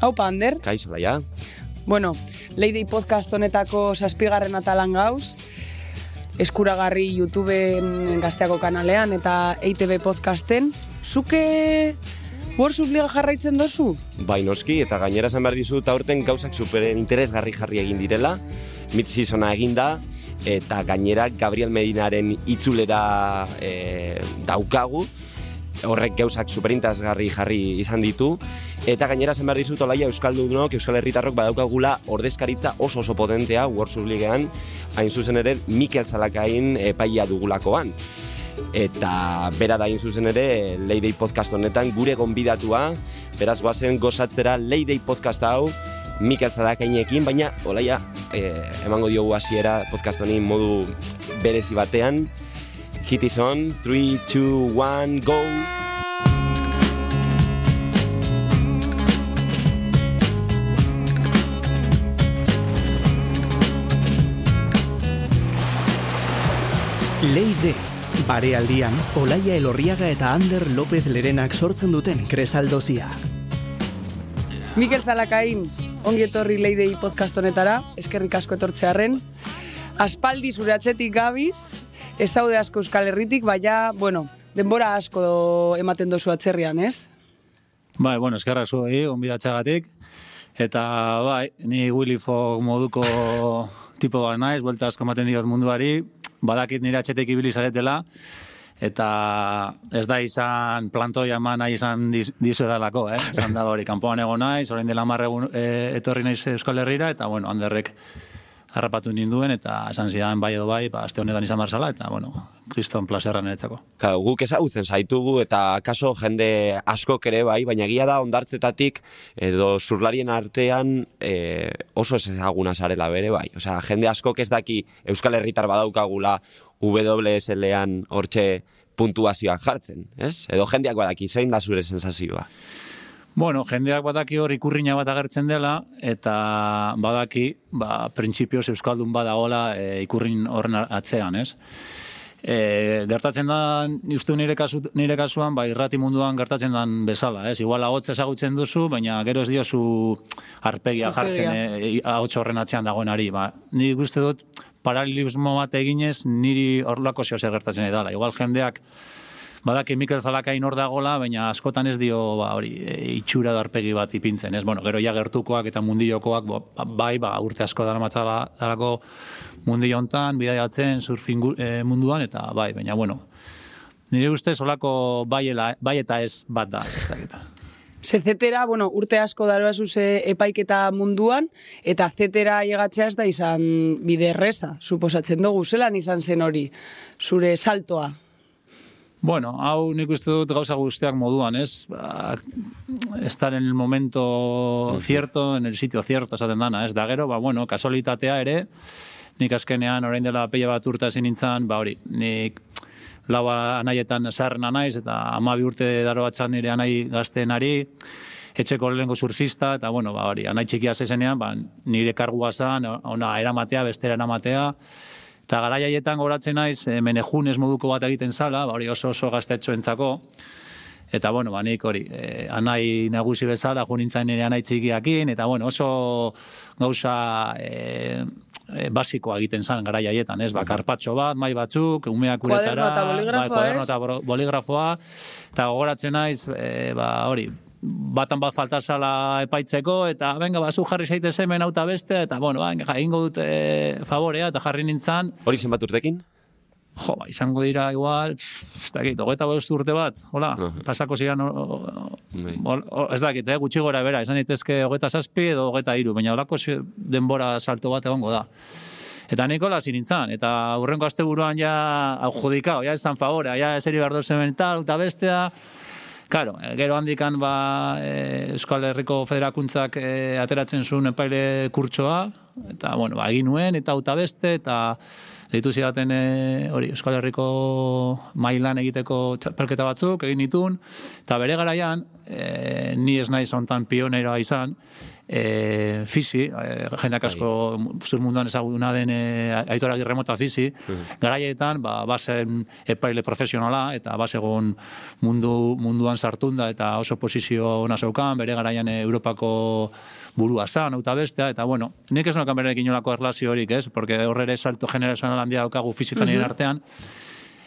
Haupa, Ander? Kaixo, laia. Bueno, Leidei podcast honetako saspigarren atalan gauz, eskuragarri YouTubeen gazteako kanalean eta EITB podcasten. Zuke Warsuf Liga jarraitzen dozu? Bai noski, eta gainera esan behar dizut aurten gauzak superen interesgarri jarri egin direla, mid-seasona eginda, eta gainera Gabriel Medinaren itzulera e, daukagu, horrek gauzak superintazgarri jarri izan ditu, eta gainera zen behar dizut olaia Euskaldunok, Euskal Herritarrok badaukagula ordezkaritza oso oso potentea Warsuf Ligean, hain zuzen ere Mikel Zalakain epaia dugulakoan. Eta bera da zuzen ere Leidei podcast honetan gure gonbidatua, beraz goazen gozatzera Leidei podcast hau Mikel Zadakainekin, baina olaia eh, emango diogu hasiera podcast honi modu berezi batean. Hit is on, 3, 2, 1, go! Leide, barealdian, Olaia Elorriaga eta Ander López Lerenak sortzen duten kresaldozia. Mikel Zalakain, ongi etorri Leidei podcast honetara, eskerrik asko etortzearen. Aspaldi zure atzetik gabiz, ezaude asko Euskal Herritik, baina, bueno, denbora asko ematen dozu atzerrian, ez? Bai, bueno, eskerrak zuei, onbidatxagatik. Eta, bai, ni Willy Fogg moduko tipo bat naiz, buelta asko ematen diot munduari, badakit nire atxetek ibili zaretela, eta ez da izan plantoia eman nahi izan diz, dizuedalako, eh? Zan da hori, kanpoan egon naiz, orain dela marregun e, etorri naiz Euskal Herrira, eta, bueno, handerrek harrapatu ninduen, eta esan zidan bai edo bai, ba, aste honetan izan marzala, eta, bueno, kriston plazerra niretzako. Ka, guk ezagutzen zaitugu, eta kaso jende asko ere bai, baina egia da ondartzetatik edo zurlarien artean e, oso ez ezaguna zarela bere bai. Osea, jende asko ez daki Euskal Herritar badaukagula WSL-ean hortxe puntuazioak jartzen, ez? Edo jendeak badaki, zein da zure sensazioa? Bueno, jendeak badaki hor ikurriña bat agertzen dela, eta badaki, ba, printzipioz Euskaldun badagola e, ikurrin horren atzean, ez? E, gertatzen da, uste nire, kasu, nire kasuan, ba, irrati munduan gertatzen dan bezala, ez? Igual ahotz ezagutzen duzu, baina gero ez diozu arpegia jartzen e, ahotz horren atzean dagoenari. Ba, ni uste dut, paralelismo bat eginez, niri horlako zeo zer gertatzen edala. Igual jendeak, badaki Mikel Zalakain hor dagola, baina askotan ez dio ba, hori, e, itxura darpegi bat ipintzen, ez? Bueno, gero ja gertukoak eta mundiokoak, bo, bai, ba, urte asko dara matzala darako mundilo hontan, bidaiatzen, surfing e, munduan, eta bai, baina, bueno, nire ustez solako bai, bai eta ez bat da, ez da zetera, bueno, urte asko daroa zuze epaiketa munduan, eta zetera llegatzea ez da izan bide erresa, suposatzen dugu, zelan izan zen hori, zure saltoa? Bueno, hau nik uste dut gauza guztiak moduan, ez? Ba, estar en el momento cierto, en el sitio cierto, esaten dana, ez? Da gero, ba, bueno, kasualitatea ere, nik azkenean orain dela peia bat urta ezin nintzen, ba hori, nik lau anaietan zaharrena naiz, eta amabi urte daro batzan nire anai gaztenari, etxeko lehenko surfista, eta bueno, ba, hori, anai txikia zezenean, ba, nire kargua zan, ona eramatea, bestera eramatea, eta gara jaietan goratzen naiz, e, menejunes moduko bat egiten zala, ba, hori oso oso gaztetxo entzako, eta bueno, ba, nik hori, e, anai nagusi bezala, jo nintzen nire anai txikiakin, eta bueno, oso gauza, e, e, basikoa egiten zan gara jaietan, ez? Ba, karpatxo bat, mai batzuk, umeak uretara, eta boligrafoa, ba, eta boligrafoa, eta gogoratzen naiz, e, ba, hori, batan bat falta sala epaitzeko, eta venga, ba, zu jarri zaite hemen auta beste, eta bueno, ba, ingo dut e, favorea, eta jarri nintzen. Hori zenbat urtekin? Jo, ba, izango dira igual, ez dakit, hogeita urte bat, hola, uh pasako ziren, ez dakit, eh, gutxi gora bera, izan ditezke hogeita zazpi edo hogeita iru, baina holako denbora salto bat egongo da. Eta Nikola zinintzan, eta urrenko aste buruan ja judikao, ja esan favore, ja eseri behar dozen tal, eta bestea, Claro, eh, gero handikan ba, e, Euskal Herriko Federakuntzak e, ateratzen zuen epaile kurtsoa, eta, bueno, ba, egin nuen, eta uta beste, eta deitu zidaten e, hori Euskal Herriko mailan egiteko txapelketa batzuk egin ditun eta bere garaian e, ni ez naiz hontan pioneroa izan, e, fisi, e, jendeak asko zur munduan ezaguna den e, aitora girremota fisi, garaietan, ba, bazen epaile profesionala, eta basegon mundu, munduan sartunda, eta oso posizio ona zeukan, bere garaian e, Europako burua zan, eta bestea, eta bueno, nik ez nokan berekin inolako erlazio horik, ez? Porque horre salto generazional handia daukagu fisikan mm artean,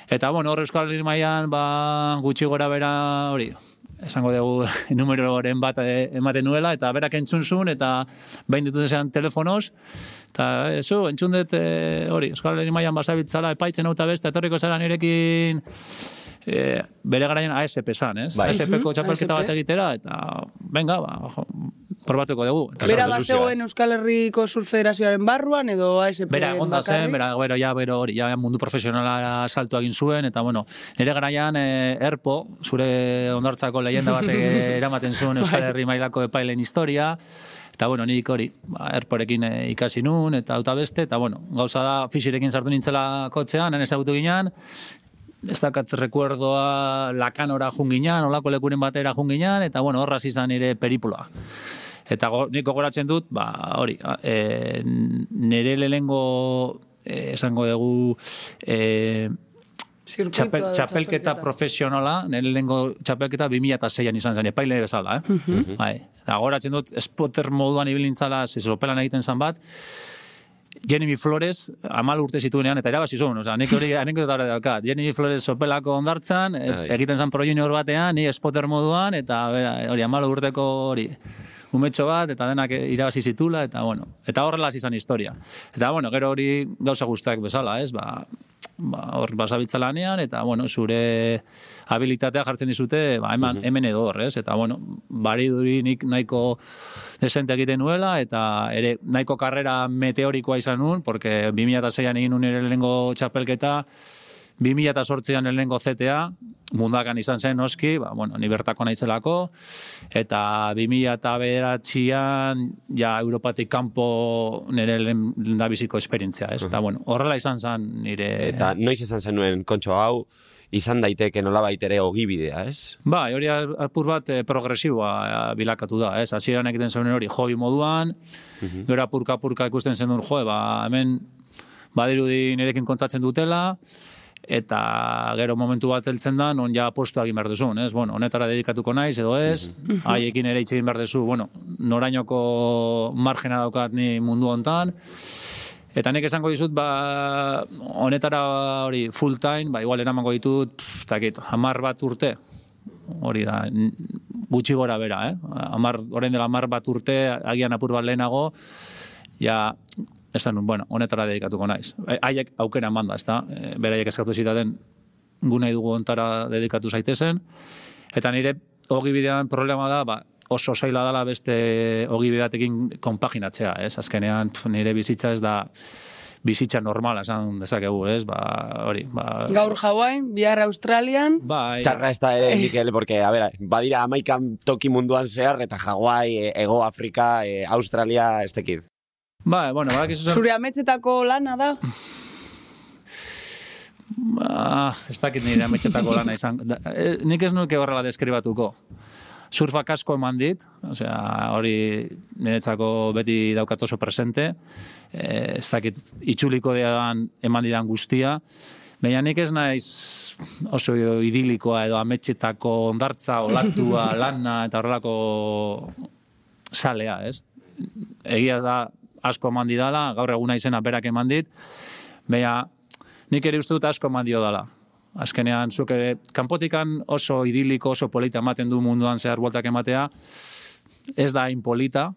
Eta, bueno, hor Euskal Herri mailan ba, gutxi gora bera hori, esango dugu numeroren bat eh, ematen nuela, eta berak entzun zuen, eta behin ditut zean telefonoz, eta eso, entzun dut eh, hori, Euskal Herri mailan basabitzala epaitzen hau eta beste, etorriko zara nirekin e, bere garaien ASP zan, ez? Bai. ASP-ko txapelketa ASP. bat egitera, eta venga, ba, jo, probatuko dugu. Eta Bera bazegoen ez? Euskal Herriko Sur Federazioaren barruan edo ASP Bera, onda zen, bera, bero, ja, bero, hori, ja, mundu profesionala saltu egin zuen, eta, bueno, nire garaian, eh, Erpo, zure ondartzako leyenda bat eh, eramaten zuen Euskal Herri mailako epailen historia, eta, bueno, nik hori, ba, Erporekin eh, ikasi nun, eta auta beste, eta, bueno, gauza da, fisirekin sartu nintzela kotzean, han ezagutu ginean, ez dakat recuerdoa lakanora junginan, olako lekuren batera junginan, eta bueno, horraz izan nire peripuloa. Eta go, nik gogoratzen dut, ba, hori, e, nire lehengo, e, esango dugu, e, txapel, txapelketa profesionala, nire lehengo txapelketa 2006an izan zen, epaile bezala, eh? Bai. Eta gogoratzen dut, spotter moduan ibilintzala, zezopelan egiten zan bat, Jenny Flores amal urte zituenean eta irabazi zuen, osea, nik hori anekdota hori daukat. Jenny Flores sopelako ondartzan, e, Ai. egiten zan pro junior batean, ni spotter moduan, eta hori amal urteko hori umetxo bat, eta denak irabazi zitula, eta bueno, eta horrela izan historia. Eta bueno, gero hori gauza guztiak bezala, ez, ba, ba, hor basabiltza lanean, eta bueno, zure habilitatea jartzen dizute, ba, hemen, hemen edo hor, ez? Eta bueno, bari duri nik nahiko desente egiten nuela, eta ere nahiko karrera meteorikoa izan nun, porque 2006an egin nun ere lehengo txapelketa, 2008an lehengo ZTA, mundakan izan zen noski, ba, bueno, ni bertako naizelako, eta 2009an ja Europatik kanpo nire lehen dabiziko esperientzia, ez? Eta, bueno, horrela izan zen nire... Eta noiz esan zenuen kontxo hau, izan daiteke nolabait ere ogibidea, ez? Ba, hori apur bat eh, progresiboa eh, bilakatu da, ez? Hasieran egiten zuen hori hobi moduan, gero apurka-apurka ikusten zen duen, jo, ba, hemen badirudi nirekin kontatzen dutela, eta gero momentu bat heltzen da, non ja postu egin behar duzun, ez? Bueno, honetara dedikatuko naiz, edo ez, haiekin ere hitz egin behar duzu, bueno, norainoko margena daukat ni mundu hontan, Eta nik esango dizut, ba, honetara hori full time, ba, igual eramango ditut, pff, takit, hamar bat urte, hori da, gutxi gora bera, eh? Amar, orain dela hamar bat urte, agian apur bat lehenago, ja, esan bueno, honetara dedikatuko naiz. E, Haiek aukera manda, ez da, e, beraiek eskatu zitaten, gu nahi dugu ontara dedikatu zaitezen, eta nire hogi bidean problema da, ba, oso zaila dela beste hogi bideatekin konpaginatzea, ez? Azkenean pf, nire bizitza ez da bizitza normala, esan dezakegu, ez? Ba, hori, ba... Gaur Hawaiian, bihar Australian, Bai, Txarra ez da ere, Mikel, porque, a ver, badira amaikan toki munduan zehar, eta Hawaii, eh, Ego Afrika, eh, Australia, ez tekit. Ba, bueno, badakizu zer- zure ametzetako lana da. Ba, ez dakit nire ametxetako lana izan. Da, eh, nik ez nuke horrela deskribatuko. Surfak asko eman dit, osea, hori niretzako beti daukat oso presente, eh, ez dakit itxuliko dean eman didan guztia, Baina nik ez naiz oso idilikoa edo ametxetako ondartza, olatua, lana eta horrelako salea, ez? Egia da asko eman didala, gaur eguna izena berak eman dit, baina nik ere uste dut asko eman dio dala. Azkenean, zuk ere, kanpotikan oso idiliko, oso polita ematen du munduan zehar bueltak ematea, ez da inpolita,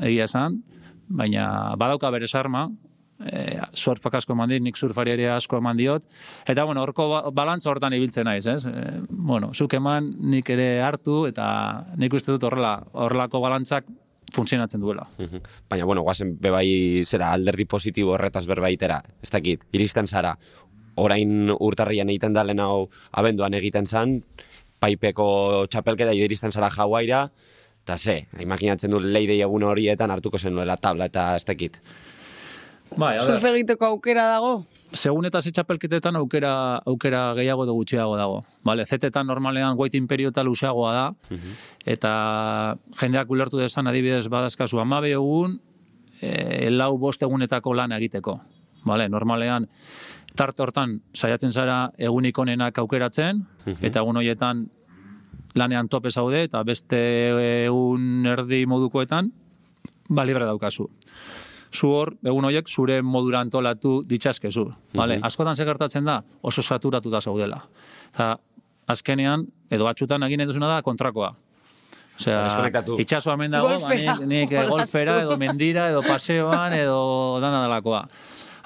egia esan, baina badauka bere sarma, e, surfak asko eman dit, nik surfari ere asko eman diot, eta bueno, horko ba, balantza hortan ibiltzen naiz, ez? E, bueno, zuk eman nik ere hartu, eta nik uste dut horrela, horrelako balantzak funtzionatzen duela. Baina, bueno, guazen bebai zera alderdi positibo horretaz berbaitera, ez dakit, iristen zara, orain urtarrian egiten da lehen hau abenduan egiten zan, paipeko txapelketa jo iristen zara Hawaiira, eta ze, imaginatzen du leidei egun horietan hartuko zenuela tabla eta ez dakit. Bai, Surf egiteko aukera dago? segun eta ze txapelketetan aukera, aukera gehiago edo gutxiago dago. Vale, zetetan normalean waiting period eta luzeagoa da, eta jendeak ulertu desan adibidez badazkazu amabe egun, e, lau bost egunetako lan egiteko. Vale, normalean tarte hortan saiatzen zara egunik onenak aukeratzen, eta egun horietan lanean tope zaude, eta beste egun erdi modukoetan, ba, libre daukazu zu hor, egun horiek, zure modura antolatu ditxaskezu. Vale? Askotan ze gertatzen da, oso saturatuta zaudela. Eta azkenean, edo batxutan egin eduzuna da, kontrakoa. Osea, Deskonektatu. itxasoa men dago, ba, Golfera. nik, nik eh, golfera, edo mendira, edo paseoan, edo dana dalakoa.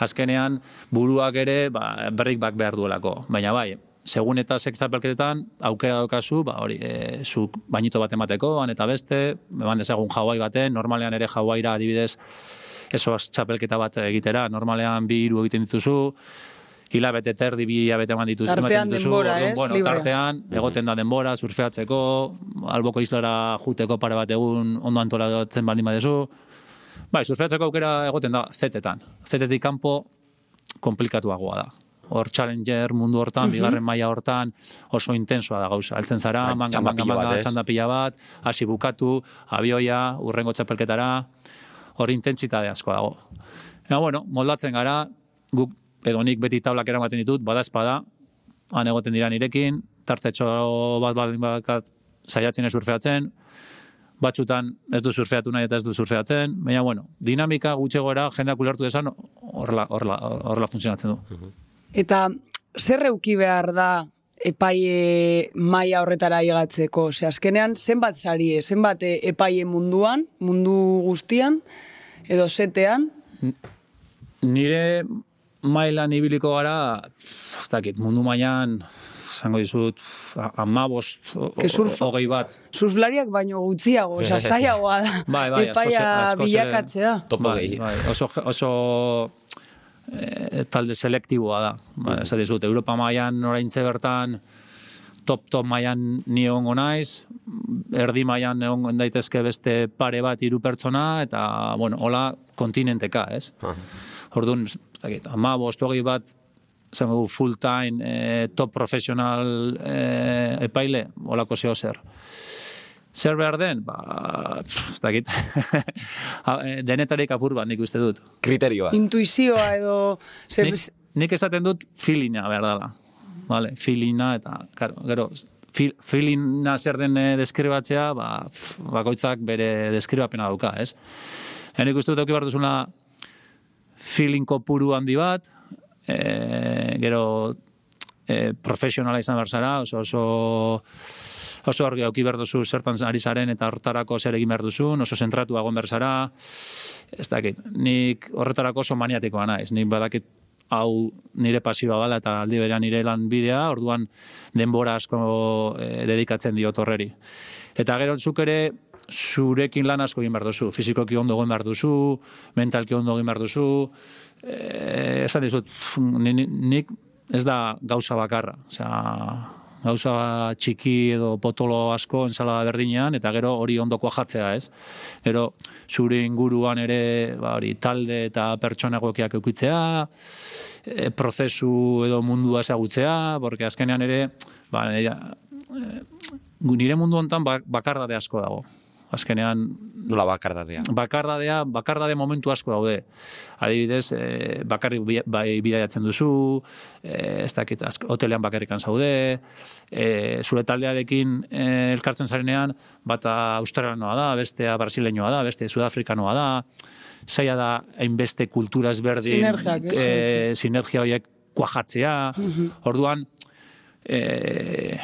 Azkenean, buruak ere, ba, berrik bak behar duelako. Baina bai, segun eta sexapelketetan, aukera daukazu, ba, hori, e, zuk bainito bat emateko, han eta beste, eman dezagun Hawaii baten, normalean ere Hawaiira adibidez, eso txapelketa bat egitera, normalean bi hiru egiten dituzu, hilabete terdi bi hilabete eman dituzu. Tartean dituzu, denbora, orduan, ez? Bueno, Libre. tartean, egoten da denbora, surfeatzeko, alboko islara juteko pare bat egun ondo antolatzen baldin badezu. Bai, surfeatzeko aukera egoten da zetetan. Zetetik kanpo komplikatuagoa da. Hor challenger mundu hortan, bigarren maila hortan, oso intensoa da gauza. Altzen zara, Bai, manga, manga, manga, txanda pila bat, hasi bukatu, abioia, urrengo txapelketara, hor intentsitate asko dago. Eta, bueno, moldatzen gara, guk, edo nik beti tablak eramaten ditut, bada espada, han egoten dira nirekin, tartetxo bat baldin bakat saiatzen ez surfeatzen, batzutan ez du surfeatu nahi eta ez du surfeatzen, baina bueno, dinamika gutxegora jendeak ulertu desan horrela horrela horrela funtzionatzen du. Eta zer euki behar da epaie maila horretara igatzeko? Ose, azkenean, zenbat sarie, zenbat eh, epaie munduan, mundu guztian, edo setean, Nire mailan ibiliko gara, ez dakit, mundu mailan, zango dizut, amabost, hogei bat. surflariak baino gutxiago, osea, zailagoa da, Bai, bai, epaia bilakatzea. Topo bai, bai, oso, oso eh, talde selektiboa da. Ba, ez dizut, Europa mailan oraintze bertan, top top mailan ni egongo naiz, erdi mailan egon daitezke beste pare bat hiru pertsona eta bueno, hola kontinenteka, ez? Orduan, ez dakit, ama hogei bat zango du, full time eh, top profesional eh, epaile, holako zeo zer. Zer behar den? Ba, pff, ez dakit. Eh, Denetarik apur bat nik uste dut. Kriterioa. Intuizioa edo... Ze, Nik, nik esaten dut feelinga behar dela. Vale, feelinga eta, karo, gero, feel, feelinga zer den deskribatzea, ba, pff, bakoitzak bere deskribapena dauka, ez? Eta nik uste dut auki behar duzuna feeling kopuru handi bat, e, gero e, profesionala izan behar zara, oso, oso, oso argi auki behar duzu zertan ari zaren eta hortarako zer egin behar duzun, oso zentratu egon behar zara, ez dakit, nik horretarako oso maniatikoa naiz, nik badakit hau nire pasiba bala eta aldi berean nire lan bidea, orduan denbora asko e, dedikatzen diot horreri. Eta gero zuk ere zurekin lan asko egin behar duzu, fizikoki ondo egin behar duzu, mentalki ondo egin behar duzu, e, esan dizut, nik ez da gauza bakarra, osea, gauza txiki edo potolo asko ensalada berdinean, eta gero hori ondoko jatzea, ez? Gero zure inguruan ere, ba, hori, talde eta pertsona egokiak eukitzea, e, prozesu edo mundua ezagutzea, porque azkenean ere, ba, nire, e, nire mundu hontan ba- bakardade asko dago. Azkenean, Nola bakardadea. bakardadea, bakardade momentu asko daude. Adibidez, e, bakarrik bi- bai bidaiatzen duzu, e, ez dakit, asko, hotelean bakarrikan zaude, e, zure taldearekin e, elkartzen zarenean, bata australianoa da, bestea brasileñoa da, beste sudafrikanoa da, zaila da hainbeste kultura ezberdin, e, sinergia horiek kuajatzea, orduan, e,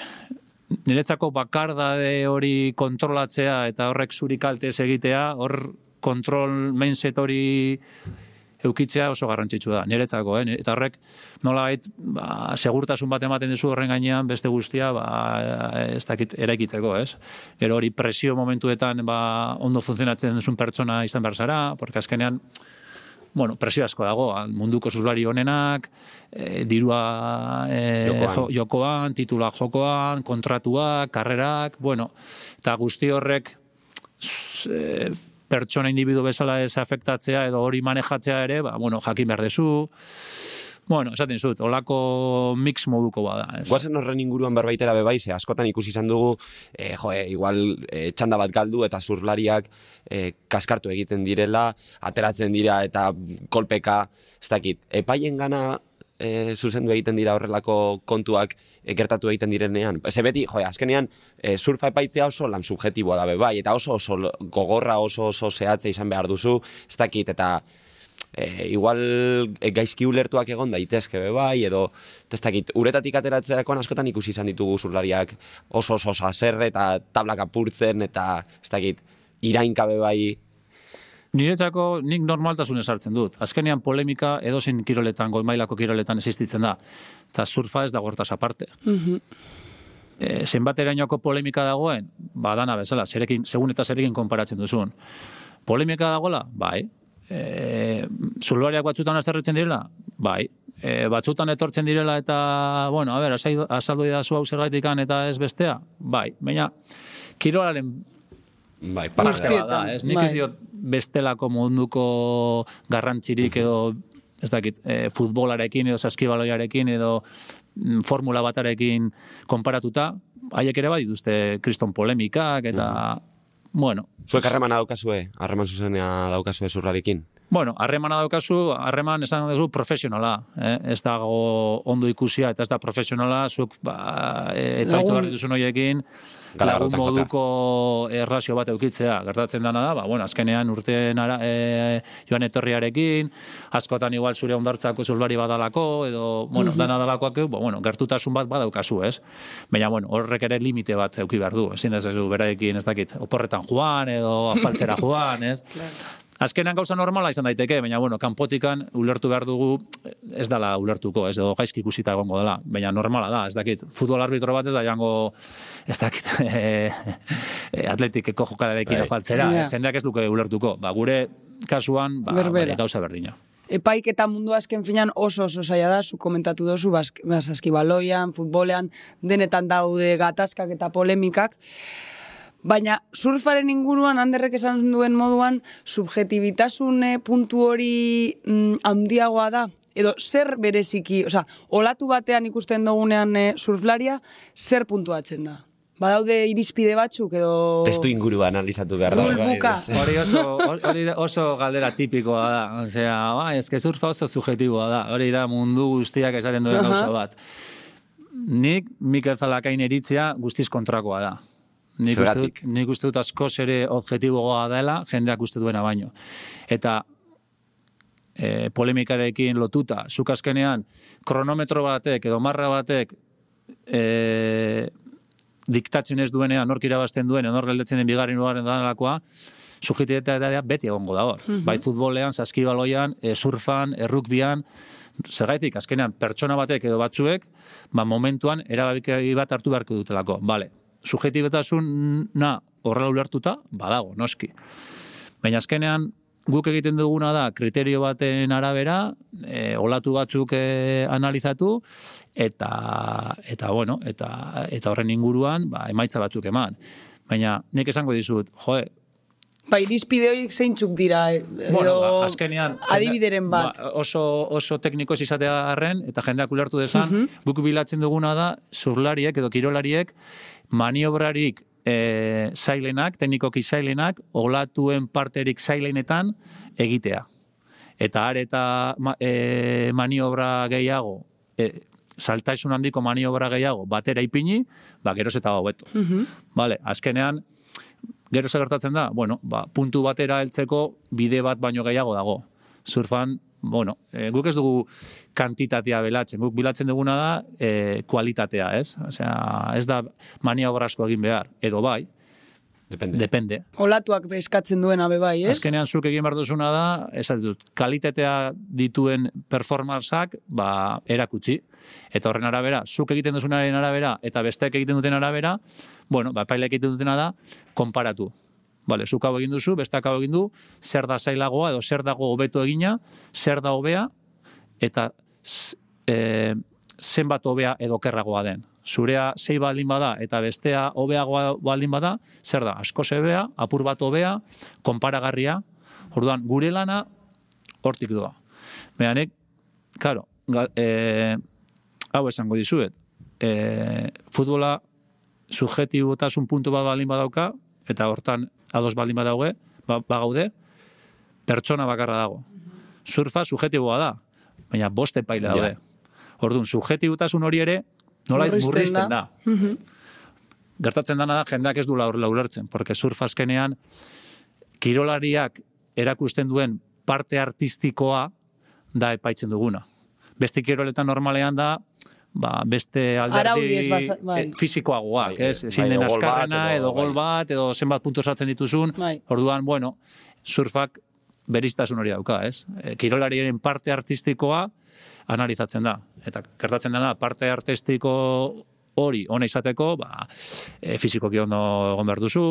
niretzako bakardade hori kontrolatzea eta horrek zuri kaltez egitea, hor kontrol mindset hori eukitzea oso garrantzitsu da, niretzako, eh? eta horrek nolabait ba, segurtasun bat ematen duzu horren gainean beste guztia ba, ez dakit eraikitzeko, ez? Gero hori presio momentuetan ba, ondo funtzionatzen duzun pertsona izan behar zara, porque azkenean bueno, presio asko dago, munduko zuzlari honenak, e, dirua e, Jokoan. jo- jokoan, titulak jokoan, kontratuak, karrerak, bueno, eta guzti horrek e, pertsona individu bezala ez afektatzea edo hori manejatzea ere, ba, bueno, jakin behar dezu, Bueno, esaten zut, olako mix moduko bada. Ez. Guazen horren inguruan berbaitera bebai, ze askotan ikusi izan dugu, e, jo, e, igual e, txanda bat galdu eta zurlariak e, kaskartu egiten direla, ateratzen dira eta kolpeka, ez dakit, epaien gana e, zuzendu egiten dira horrelako kontuak e, gertatu egiten direnean. Ze beti, jo, azkenean, e, surfa epaitzea oso lan subjetiboa da bebai, eta oso oso gogorra oso oso zehatze izan behar duzu, ez dakit, eta e, igual e, gaizki ulertuak egon daitezke be bai, edo testakit, uretatik ateratzerakoan askotan ikusi izan ditugu zurlariak oso oso saser eta tablak apurtzen eta ez dakit, irainka be bai Niretzako nik normaltasun esartzen dut. Azkenean polemika edozein kiroletan, goimailako kiroletan existitzen da. Eta surfa ez da gortaz aparte. Mhm. E, zenbat erainoko polemika dagoen, badana bezala, zerekin, segun eta zerekin konparatzen duzun. Polemika dagoela, bai, e, zulbariak batzutan azerretzen direla? Bai. E, batzutan etortzen direla eta, bueno, a ber, azaldu da zu hau zergaitikan eta ez bestea? Bai. Baina, kirolaren bai, parte Guztietan, da, ez? Nik bai. ez diot bestelako munduko garrantzirik edo ez dakit, e, futbolarekin edo saskibaloiarekin edo mm, formula batarekin konparatuta, haiek ere badituzte kriston polemikak eta, bueno, Zuek harremana daukazue, harreman zuzenea daukazue zurlarekin. Bueno, harremana daukazu, harreman esan dugu profesionala, eh? ez dago ondo ikusia eta ez da profesionala, zuk ba, e, epaitu Lagun- behar dituzun horiekin, lagun moduko errazio bat eukitzea. Gertatzen dana da, ba, bueno, azkenean urteen ara, e, joan etorriarekin, askotan igual zure ondartzako zulbari badalako, edo, bueno, dana dalakoak, ba, bueno, gertutasun bat badaukazu, ez? Baina, bueno, horrek ere limite bat euki behar du, ezin ez ez du beraekin, ez dakit, oporretan joan, edo afaltzera joan, ez? Azkenean gauza normala izan daiteke, baina bueno, kanpotikan ulertu behar dugu ez dala ulertuko, ez edo gaizki ikusita egongo dela, baina normala da, ez dakit, futbol arbitro bat ez da jango, ez dakit, e, e, atletikeko jokalarekin Bai. afaltzera, ez jendeak ez luke ulertuko, ba, gure kasuan, ba, Berbera. bai, gauza berdina. Epaik eta mundu azken finan oso oso zaila da, zu komentatu dozu, basaskibaloian, futbolean, denetan daude gatazkak eta polemikak. Baina surfaren inguruan, handerrek esan duen moduan, subjetibitasune puntu hori mm, handiagoa da? Edo zer bereziki, osea, olatu batean ikusten dugunean eh, surflaria, zer puntuatzen da? Badaude irizpide batzuk edo... Testu ingurua analizatu behar da. Bai? Hori oso, hori oso galdera tipikoa da. Osea, bai, eske surfa oso subjetiboa da. Hori da mundu guztiak esaten duen gauza bat. Nik Mikel Zalakain eritzea guztiz kontrakoa da. Nik uste, dut, nik uste dut askoz ere objektiboa dela jendeak uste duena baino. Eta e, polemikarekin lotuta, zuk azkenean kronometro batek edo marra batek e, diktatzen ez duenean, nork irabazten duen, nor gelditzen den bigarren lugarren danalakoa, subjetibilitatea beti egongo da hor. Bai futbolean, saskibaloian, e, surfan, errukbian, zergaitik, azkenean, pertsona batek edo batzuek, ba, momentuan, erabaki bat hartu beharko dutelako. Bale, subjetibetasuna horrela ulertuta, badago, noski. Baina azkenean, guk egiten duguna da kriterio baten arabera, e, olatu batzuk e, analizatu, eta, eta bueno, eta, eta horren inguruan, ba, emaitza batzuk eman. Baina nik esango dizut, joe, Ba, irizpide horiek zeintzuk dira, eh, edo Bueno, ba, azkenean adibideren bat. ba, oso oso tekniko ez izatea arren eta jendeak ulertu desan, guk bilatzen duguna da zurlariek edo kirolariek maniobrarik e, zailenak, teknikoki zailenak, olatuen parterik zailenetan egitea. Eta are eta ma, e, maniobra gehiago, e, saltaisun handiko maniobra gehiago batera ipini, ba, geroz eta hobeto. Vale, azkenean, gero zer gertatzen da, bueno, ba, puntu batera heltzeko bide bat baino gehiago dago. Surfan, bueno, e, guk ez dugu kantitatea belatzen, guk bilatzen duguna da e, kualitatea, ez? Osea, ez da maniobra asko egin behar, edo bai, Depende. depende. Olatuak eskatzen duena be bai, ez? Azkenean zuk egin behar duzuna da, esan dut, kalitatea dituen performantzak, ba, erakutsi. Eta horren arabera, zuk egiten duzunaren arabera, eta besteak egiten duten arabera, bueno, ba, epaileak egiten duten da, konparatu. Vale, zuk hau egin duzu, besteak hau egin du, zer da zailagoa, edo zer dago hobeto egina, zer da hobea, eta e, zenbat hobea edo kerragoa den. Zurea sei baldin bada eta bestea hobeagoa baldin bada, zer da, asko zebea, apur bat hobea, konparagarria, orduan, gure lana hortik doa. Behanek, karo, e, hau esango dizuet, e, futbola subjetibotasun puntu bat baldin badauka, eta hortan ados baldin badauge, ba, bagaude, pertsona bakarra dago. Surfa subjetiboa da, baina boste paile daude. Orduan, subjetibutasun hori ere, nola Murrizten da. da. Gertatzen dana da, jendeak ez du laur laulertzen, porque surf azkenean, kirolariak erakusten duen parte artistikoa da epaitzen duguna. Beste kiroletan normalean da, ba, beste alderdi basa- bai. eh, fisikoagoak, Bai, ez? bai, Ezin den edo gol bat, azkarrena, edo- edo gol bai. bat, edo zenbat puntu sartzen dituzun. Bai. Orduan, bueno, surfak beriztasun hori dauka, ez? E, Kirolariaren parte artistikoa analizatzen da. Eta gertatzen dena, parte artistiko hori ona izateko, ba, e, fizikoki ondo egon behar duzu,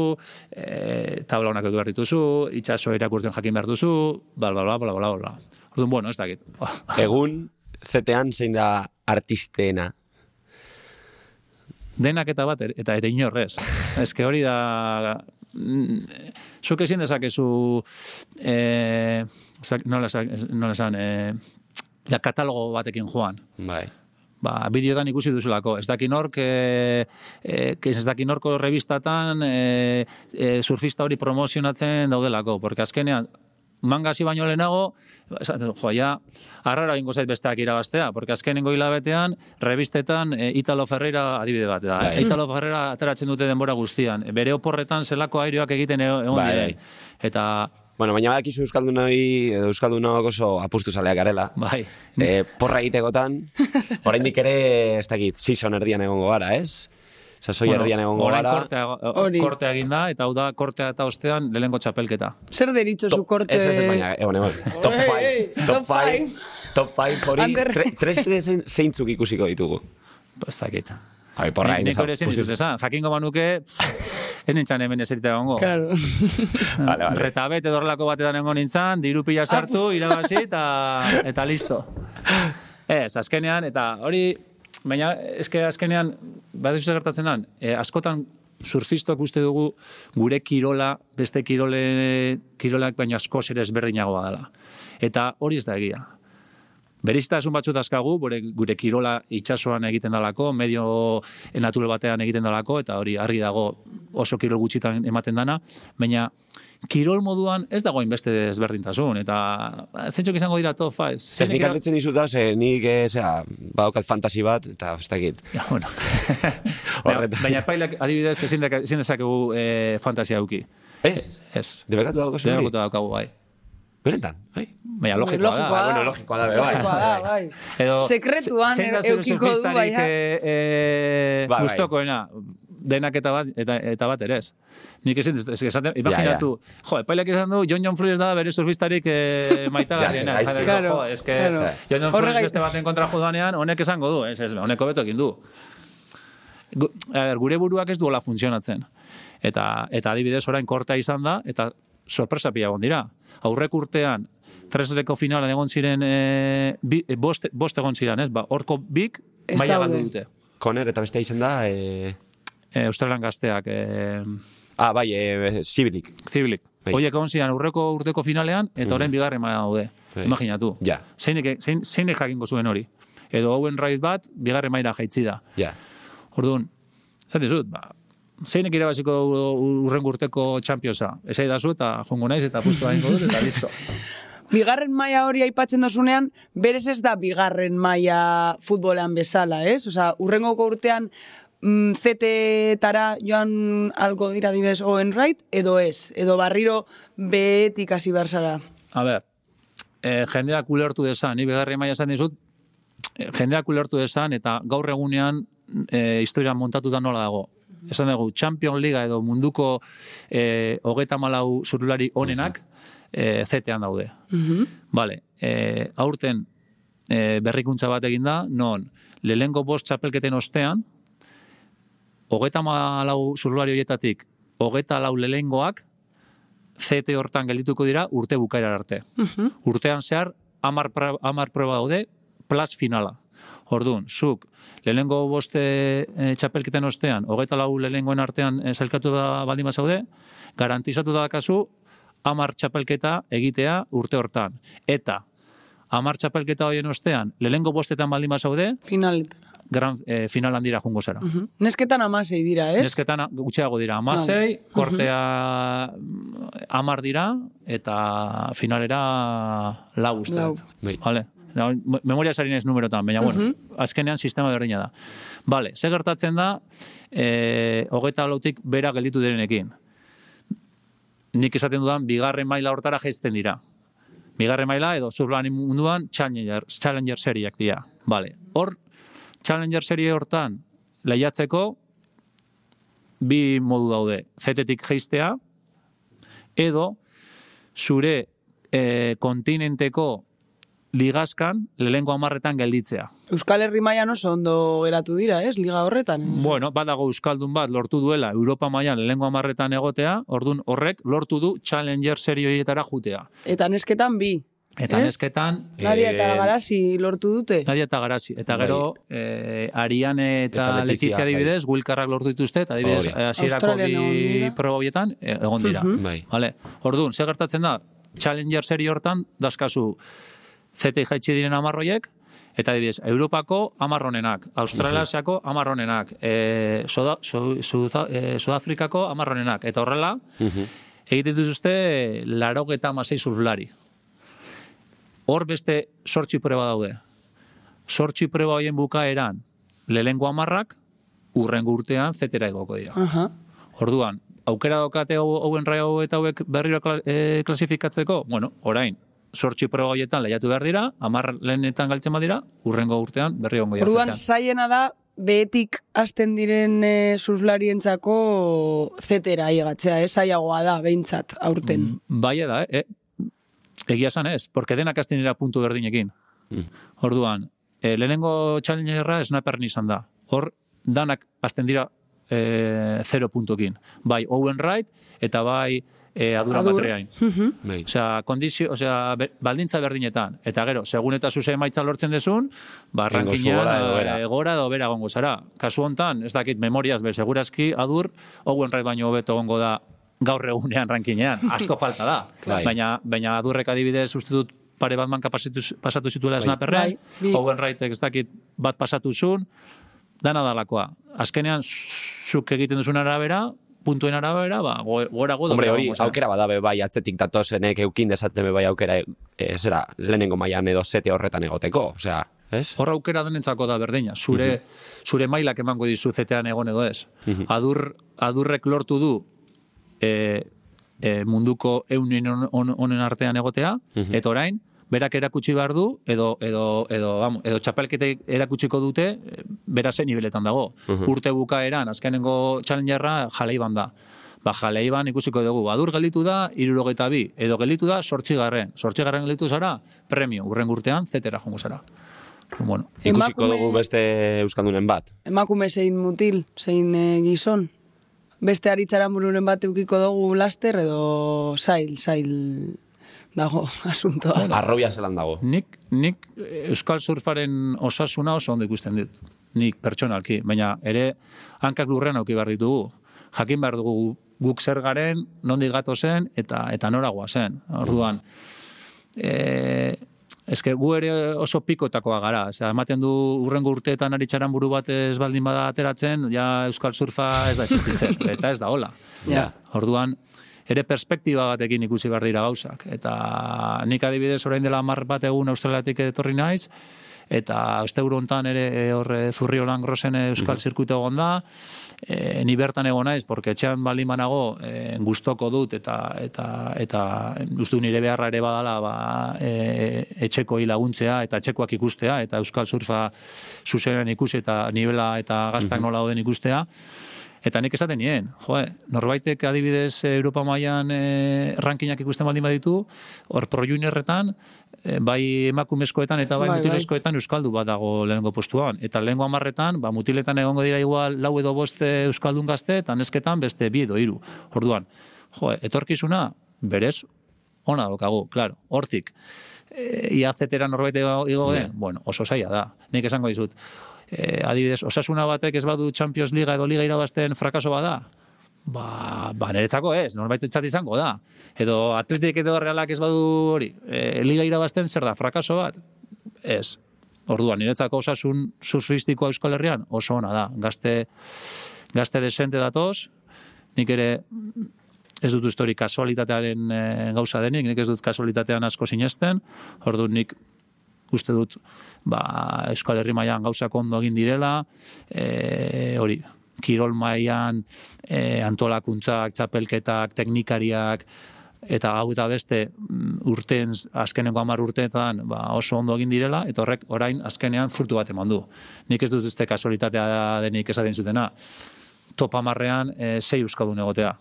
e, tabla honak edu behar dituzu, itxaso irakurtzen jakin behar duzu, bla, bla, bla, bla, bla, bla. Orduan, bueno, ez dakit. Egun, zetean zein da artisteena. denak eta bat, eta eta inorrez. Ez que hori da... Zuk ezin dezakezu... Eh, zak- nola, esan- nola esan... Eh, ja, katalogo batekin joan. Bai. Ba, bideotan ikusi duzulako. Ez daki nork, e, e, ez daki norko revistatan e, e, surfista hori promozionatzen daudelako. Porque azkenean, mangasi baino lehenago, jo, ja, arrara ingo zait besteak irabaztea, porque azkenengo hilabetean, revistetan e, Italo Ferreira adibide bat da. Bai. Italo Ferreira ateratzen dute denbora guztian. Bere oporretan zelako airioak egiten e- egon Bai, diren. bai. Eta, Bueno, baina badakizu Euskaldunoi, Euskaldunok oso apustu zaleak garela. bai, E, porra egitegotan, oraindik ere, ez dakit, season erdian egongo gara, ez? Sasoi erdian egongo gara. kortea, Hori. kortea egin da, eta hau da kortea eta ostean lehenko txapelketa. Zer deritzo zu korte... Ez, ez, baina, egon, egon. Top Ei, 5. ei, Top top 5. Top 5 hori, Ander. tre- tres tres zeintzuk ikusiko ditugu. Ez dakit. Ai, porra, Ni- Nik hori ezin ditut esan. Jakingo banuke, pff, ez nintzen hemen eserita egongo. Claro. Vale, vale. Retabet edorlako batetan egon nintzen, diru pila sartu, irabazi, eta, eta listo. Ez, azkenean, eta hori, baina, eske azkenean, bat ez gertatzen dan, e, askotan surfistok uste dugu gure kirola, beste kirole, kirolak baina askoz ere ezberdinagoa dela. Eta hori ez da egia. Beriztasun batzu dazkagu, gure, gure kirola itsasoan egiten dalako, medio natural batean egiten dalako, eta hori argi dago oso kirol gutxitan ematen dana, baina kirol moduan ez dago beste ezberdintasun, eta zeintzuk izango dira top 5. Ez nik galdetzen dizut da, ze nik, eh, zera, badaukat fantasi bat, eta ez dakit. Ja, bueno. baina, baina epailak adibidez ezin dezakegu eh, fantasia auki. Ez? Ez. Debekatu hori? Debekuta daukagu bai. Benetan, bai. Baina logikoa da. Logikoa Ah, bueno, logikoa da, be, bai. Logikoa da, bai. Edo, Sekretuan da eukiko du, eh, eh, Bai, bai. gustokoena, denak eta bat, eta, eta bat ere ez. Nik ezin, ez, esaten, imaginatu, jo, epailak esan du, John John Flores da bere surfistarik eh, maitagarriena. Ja, Jarri, claro, jo, es que claro. John John Flores beste baten kontra jodanean, honek esango du, ez, ez, honek hobeto egin du. Gu- a ber, gure buruak ez duela funtzionatzen. Eta, eta adibidez orain korta izan da, eta sorpresa pila dira. Aurrek urtean, Tresreko finalan egon ziren, e, bi, e, bost, bost egon ziren, ez? Ba, horko bik, maila galdu dute. Koner eta bestea izen da, eh... E, Australian gazteak, e, Ah, bai, eh, zibilik. zibilik. Bai. Oiek egon ziren aurreko urteko finalean, eta orain bigarren maila daude. Bai. Imaginatu. Ja. Zeinek, zein, zeinek jakingo zuen hori. Edo Owen Wright bat, bigarren maila jaitzi da. Ja. Orduan, zaten zut, ba, zeinek irabaziko urren urteko championsa. Ezai da zu, eta jongo naiz, eta pustu egingo dut, eta listo. Bigarren maila hori aipatzen dozunean, berez ez da bigarren maila futbolean bezala, ez? Osea, urrengoko urtean mm, ZT-tara joan algo dira dibes Owen Wright, edo ez? Edo barriro behetik hasi behar zara. A ber, e, jendeak ulertu desan, ni begarri maila esan dizut, e, jendeak ulertu desan, eta gaur egunean e, historia montatuta nola dago. Esan dugu, Champion Liga edo munduko e, hogeta malau zurulari onenak e, zetean daude. Vale, e, aurten e, berrikuntza bat egin da, non, lehengo bost txapelketen ostean, hogeta malau zurulari horietatik, hogeta lau lehengoak, CT hortan geldituko dira urte bukaera arte. Urtean zehar, amar, pra- amar proba daude, plus finala. Orduan, zuk, lehenengo boste e, txapelketen ostean, hogeita lau lehenengoen artean e, zailkatu da baldin bazaude, garantizatu da kasu, amar txapelketa egitea urte hortan. Eta, amar txapelketa horien ostean, lehenengo bostetan baldin bazaude, Finaletara. gran, e, finalan dira jungo zara. Mhm. Nesketan amasei dira, ez? Nesketan a- gutxiago dira, amasei, kortea mm, amar dira, eta finalera lau uste. Lau. Bai. Vale. Memoria sari naiz numerotan, baina, bueno, azkenean sistema berdina da. Vale, ze gertatzen da, e, hogeita lautik bera gelditu direnekin. Nik esaten dudan, bigarren maila hortara jaizten dira. Bigarren maila edo surflani munduan Challenger, Challenger seriak dira. Vale. Hor, Challenger serie hortan lehiatzeko bi modu daude. Zetetik jeistea, edo zure e, kontinenteko ligazkan lehengo amarretan gelditzea. Euskal Herri mailan oso ondo geratu dira, ez? Liga horretan. ez? Bueno, badago Euskaldun bat lortu duela Europa mailan lehengo amarretan egotea, ordun horrek lortu du Challenger serie horietara jutea. Eta nesketan bi. Eta Ez? nesketan, Nadia eta Eh, Garasi lortu dute. Nadia eta Garasi. Eta Bai. gero, eh, Ariane eta, Eta Letizia, Letizia bai. adibidez, Wilkarrak lortu dituzte, eta adibidez, Hori. eh, hasierako Australian egon bi dira. proba horietan eh, egon dira. Mhm. Bai. Vale. Orduan, zer gertatzen da, Challenger serie hortan, dazkazu, zete jaitsi diren amarroiek, eta adibidez, Europako amarronenak, Australiasiako amarronenak, e, Soda, Su, Suda, e, Sudafrikako amarronenak, eta horrela, Mhm. egiten dituzte laro eta amasei surflari. Hor beste sortxi proba daude. Sortxi proba hoien bukaeran, lehengo amarrak, urrengo urtean zetera egoko dira. Aha. Orduan, aukera daukate hau- hauen rai hau eta hauek berriro kla, e, klasifikatzeko, bueno, orain, sortxi proba horietan lehiatu behar dira, amar lehenetan galtzen badira, urrengo urtean berri ongo dira. Orduan, zaiena da, behetik hasten diren e, surflarientzako zetera aigatzea, ez zaiagoa da, behintzat, aurten. Mm, Bai da, eh? E, egia esan ez, porque denak hasten dira puntu berdinekin. Mm. Orduan, e, lehenengo challengerra snapper izan da. Hor, danak hasten dira e, zero puntukin. Bai Owen Wright eta bai e, Adura Adur. Matreain. Mhm. Bai. Osea, kondizio, osea, be- baldintza berdinetan. Eta gero, segun eta zuze emaitza lortzen dezun, ba, rankinean gora edo behera. eh, bera gongo zara. Kasu hontan, ez dakit memoriaz, be, segurazki, adur, Owen Wright baino hobeto gongo da gaur egunean rankinean. Asko falta da. Bai. Baina, baina adurrek adibidez uste dut pare bat manka pasatu, pasatu zituela Bai. snaperrean, Bai, bi. Owen Wrightek ez dakit bat pasatu zuen, dana dalakoa. Azkenean, zuk egiten duzun arabera, puntuen arabera, ba, go- gora godo. Hombre, hori, aukera badabe bai atzetik datozenek eukin dezaten be bai aukera e, zera, lehenengo mailan edo zete horretan egoteko, osea, ez? Hor aukera denentzako da berdina. Zure, zure mailak emango dizu zetean egon edo ez. Adur, adurrek lortu du e, e, munduko eunin hon- hon- honen artean egotea, eta orain, berak erakutsi behar du, edo, edo, edo, vamos, edo txapelketek erakutsiko dute, bera zen niveletan dago. Urte bukaeran, azkenengo challengerra jaleiban da. Ba, jaleiban ikusiko dugu. Adur gelditu da, irurogeita bi, edo gelditu da, sortxigarren. Sortxigarren gelditu zara, premio, urren urtean, zetera jongo zara. Bueno, Ikusiko Emakume- dugu beste euskaldunen bat. Emakume zein mutil, zein e, gizon. Beste aritzaran bururen bat eukiko dugu laster edo zail, zail dago asuntoa. Arrobia zelan dago. Nik, nik Euskal Surfaren osasuna oso ondo ikusten dut. Nik pertsonalki, baina ere hankak lurrean auki behar ditugu. Jakin behar dugu guk zer garen, nondik gato zen, eta eta noragoa zen. Orduan, e, eske gu ere oso pikotakoa gara. Osea, ematen du urrengo urteetan aritzaran buru bat ez baldin bada ateratzen, ja Euskal Surfa ez da existitzen. eta ez da hola. Ja. Orduan, ere perspektiba batekin ikusi behar dira gauzak. Eta nik adibidez orain dela mar bat egun australiatik etorri naiz, eta asteburu hontan ere e, hor e, Zurriolan Grosen euskal zirkuito egon da, e, ni bertan egon naiz, porque etxean baldin banago e, gustoko dut eta eta eta uste dut nire beharra ere badala ba, e, etxeko laguntzea eta etxekoak ikustea eta euskal surfa zuzenen ikusi eta nivela eta gaztak nola dauden ikustea. Eta nik esaten nien, jo, norbaitek adibidez eh, Europa mailan e, rankinak ikusten baldin baditu, hor pro juniorretan, eh, bai emakumezkoetan eta bai, Bai, bai. mutilezkoetan euskaldu bat dago lehenengo postuan. Eta lehengo amarretan, ba, mutiletan egongo dira igual lau edo bost euskaldun gazte, eta nesketan beste bi edo hiru. Orduan, jo, etorkizuna, berez, ona daukagu, claro, hortik. E, IAZ-era norbait igo den, bueno, oso zaila da. Nik esango dizut, e, adibidez, osasuna batek ez badu Champions Liga edo Liga irabazten frakaso bada, ba, ba niretzako ez, norbait etzat izango da. Edo atletik edo realak ez badu hori, e, Liga irabazten zer da, frakaso bat? Ez. Orduan, niretzako osasun surfistikoa Euskal Herrian oso ona da. Gazte, gazte desente datoz, nik ere ez dut ustori kasualitatearen e, gauza denik, nik ez dut kasualitatean asko sinesten, orduan nik uste dut ba, Euskal Herri mailan gauzak ondo egin direla, e, hori, kirol mailan e, antolakuntzak, txapelketak, teknikariak, eta hau eta beste mm, urten, azkeneko hamar urteetan ba, oso ondo egin direla, eta horrek orain azkenean furtu bat eman du. Nik ez dut uste kasualitatea denik esaten zutena. Top amarrean e, sei euskadun egotea.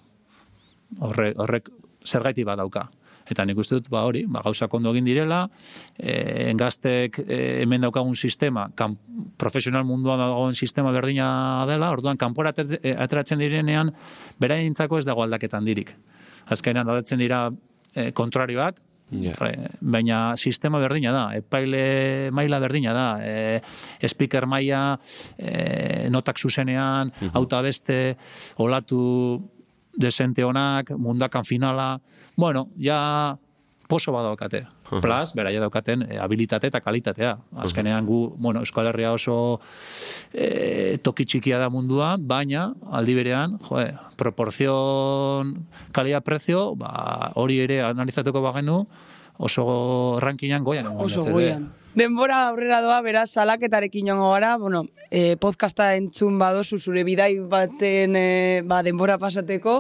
Horrek, horrek zergaiti bat dauka. Eta nik uste dut, ba hori, ba, gauzak ondo egin direla, e, engaztek e, hemen daukagun sistema, kan, profesional munduan dagoen sistema berdina dela, orduan, kanpora e, ateratzen direnean, beraintzako ez dago aldaketan dirik. Azkenean, aldatzen dira e, kontrarioak, baina sistema berdina da, epaile maila berdina da, e, speaker maila, e, notak zuzenean, uh auta beste, olatu desente honak, mundakan finala, bueno, ja poso badaukate. Uh -huh. Plus, beraia daukaten e, habilitate eta kalitatea. Azkenean gu, bueno, Euskal Herria oso e, toki txikia da mundua, baina aldi berean, jo, proporzion kalia prezio, ba, hori ere analizatuko bagenu, oso rankingan goian. Oso goian. Denbora aurrera doa, beraz, salaketarekin joango gara, bueno, e, podcasta entzun badozu zure bidai baten e, ba, denbora pasateko,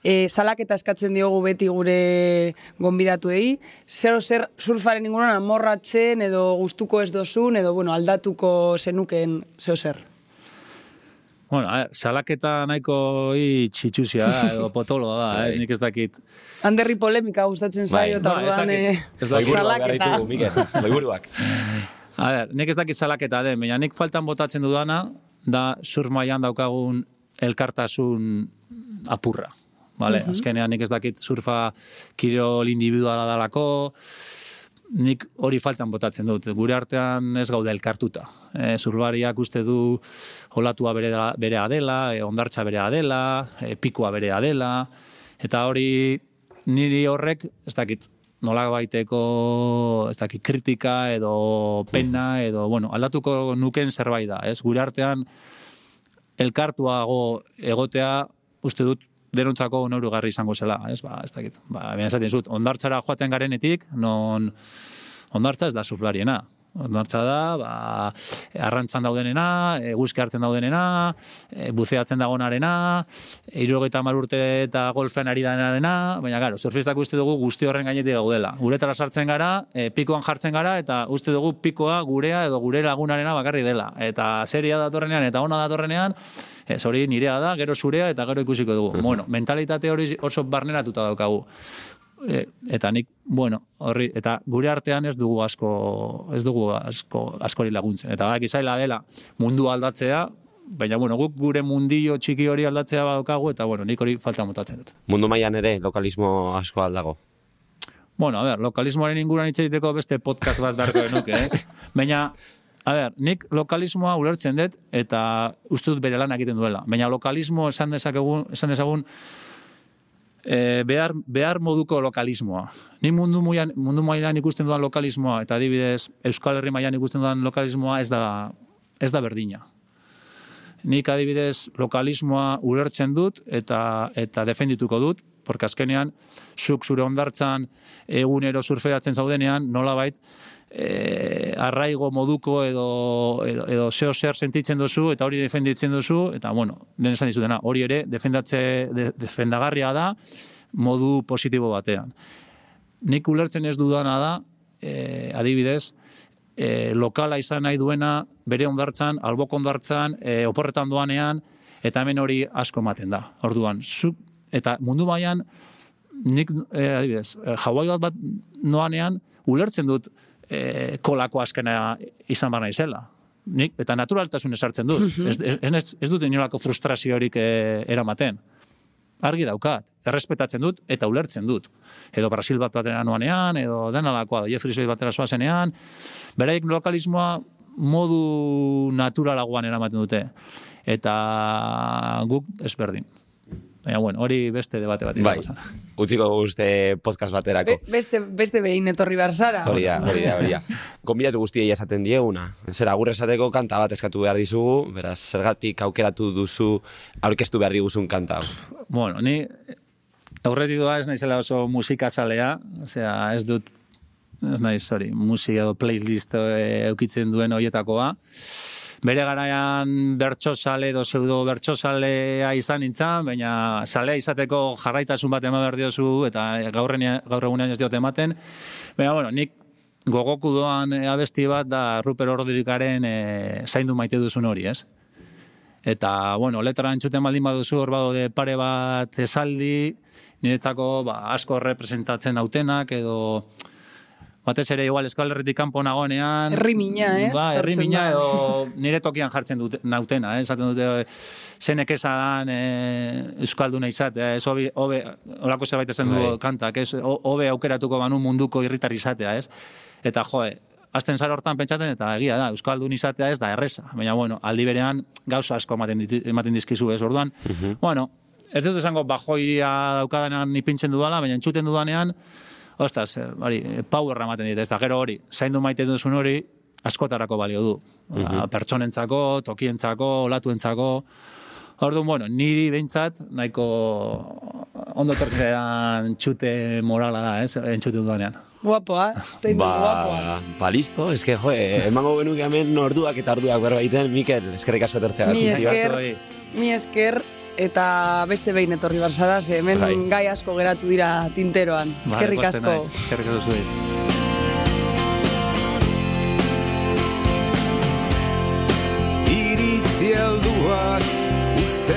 e, salaketa eskatzen diogu beti gure gonbidatuei, zer zer surfaren inguruan amorratzen edo gustuko ez dozun, edo bueno, aldatuko zenuken zer zer. Bueno, a ver, salaketa nahiko hi txitxuzia edo potolo da, eh, bai. nik ez dakit. Anderri polemika gustatzen zaio, eta bai, orduan eh, salaketa. Loiburuak. A ver, nik ez dakit salaketa den, baina nik faltan botatzen dudana, da surmaian daukagun elkartasun apurra. Vale, azkenean nik ez dakit surfa kirol individuala dalako, nik hori faltan botatzen dut. Gure artean ez gaude elkartuta. E, zurbariak uste du olatua bere, berea dela, e, ondartza berea dela, e, pikoa berea dela, eta hori niri horrek, ez dakit, nola baiteko, ez dakit, kritika edo pena edo, bueno, aldatuko nuken zerbait da, ez? Gure artean elkartuago egotea, uste dut, denontzako neurugarri izango zela, ez, ba, ez dakit, ba, ben esaten zut, ondartzara joaten garenetik, non ondartza ez da surflariena, ondartza da, ba, arrantzan daudenena, eguzki hartzen daudenena, e, buzeatzen dagonarena, irurogeita urte eta golfean ari denarena, baina garo, surfistak uste dugu guzti horren gainetik gaudela. Guretara sartzen gara, e, pikoan jartzen gara, eta uste dugu pikoa gurea edo gure lagunarena bakarri dela. Eta seria datorrenean, eta ona datorrenean, Ez hori nirea da, gero zurea eta gero ikusiko dugu. bueno, mentalitate hori oso barneratuta daukagu. E, eta nik, bueno, horri, eta gure artean ez dugu asko, ez dugu asko, askori laguntzen. Eta bak, izaila dela mundu aldatzea, baina, bueno, guk gure mundio txiki hori aldatzea badaukagu, eta, bueno, nik hori falta motatzen dut. Mundu mailan ere, lokalismo asko aldago. Bueno, a ver, lokalismoaren inguruan hitz egiteko beste podcast bat beharko denuke, ez? Baina, A ber, nik lokalismoa ulertzen dut eta uste dut bere lan egiten duela. Baina lokalismo esan dezakegun, esan dezagun e, behar, behar moduko lokalismoa. Ni mundu mailan mundu mailan ikusten duan lokalismoa eta adibidez Euskal Herri mailan ikusten duan lokalismoa ez da ez da berdina. Nik adibidez lokalismoa ulertzen dut eta eta defendituko dut, porque azkenean zuk zure ondartzan egunero surfeatzen zaudenean nolabait e, arraigo moduko edo, edo, edo zeo zer sentitzen duzu eta hori defenditzen duzu, eta bueno, den esan dizutena, hori ere defendatze, defendagarria da modu positibo batean. Nik ulertzen ez dudana da, e, adibidez, e, lokala izan nahi duena, bere ondartzan, albok ondartzan, e, oporretan doanean, eta hemen hori asko ematen da. Orduan, zu, eta mundu baian, nik, e, adibidez, jauai bat bat noanean, ulertzen dut, e, kolako askena izan bar naizela. Nik, eta naturaltasun esartzen dut. Mm -hmm. ez, ez, ez, ez dut inolako frustraziorik e, eramaten. argi daukat, errespetatzen dut eta ulertzen dut. Edo Brasil bat batera noanean, edo denalakoa, Jeffrey Zoe batera zoazenean, beraiek lokalismoa modu naturalagoan eramaten dute. Eta guk ezberdin. Baina, bueno, hori beste debate bat. Bai, utziko guzte podcast baterako. Be, beste, beste behin etorri behar zara. Hori da, hori da, hori da. Konbidatu guztiei esaten dieguna. Zer, agur esateko kanta bat eskatu behar dizugu, beraz, zergatik aukeratu duzu aurkeztu behar diguzun kanta. Bueno, ni aurretik doa ez naizela oso musika salea, osea, ez dut ez naiz, sorry, musika edo playlist eh, eukitzen duen hoietakoa. Bere garaian bertsosale edo pseudo bertsosalea izan nintzen, baina salea izateko jarraitasun bat eman behar diozu eta gaur, gaur egunean ez diote ematen. Baina, bueno, nik gogoku doan eh, abesti bat da Ruper Ordirikaren e, zaindu maite duzun hori, ez? Eta, bueno, letra entzuten baldin baduzu hor de pare bat esaldi, niretzako ba, asko representatzen autenak edo batez ere igual Euskal Herritik kanpo nagonean. Herri mina, ez? Ba, herri mina edo nire tokian jartzen dute nautena, eh? esaten dute zenek esan eh, Euskalduna izatea, ez hobe, hobe, olako zerbait esan du Bai. kantak, ez ho- hobe aukeratuko banu munduko irritar izatea, ez? Eta joe, azten zara hortan pentsaten eta egia da, Euskaldun izatea ez da erresa. Baina, bueno, aldi berean gauza asko ematen, ematen dizkizu, ez? Orduan, bueno, ez dut esango bajoia daukadanean ipintzen dudala, baina entzuten dudanean, ostras, eh, hori, eh, powerra ematen dit, ez da, gero hori, zaindu maite duzun hori, askotarako balio du. Ba, Pertsonentzako, tokientzako, olatuentzako, Orduan, bueno, niri behintzat, nahiko ondo tertzean txute morala da, ez, entzute dudanean. Guapoa, zein ba, guapoa. Ba, listo, eske, jo, eh, emango genuke hemen orduak eta orduak berbaiten, Mikel, eskerrik asko etortzea. Ni gatik. esker, Zuei. mi esker, eta beste behin etorri behar zara, ze hemen Bai. gai asko geratu dira tinteroan. Vale, Eskerrik asko. naiz, Eskerrik asko zuei. iritzi helduak uste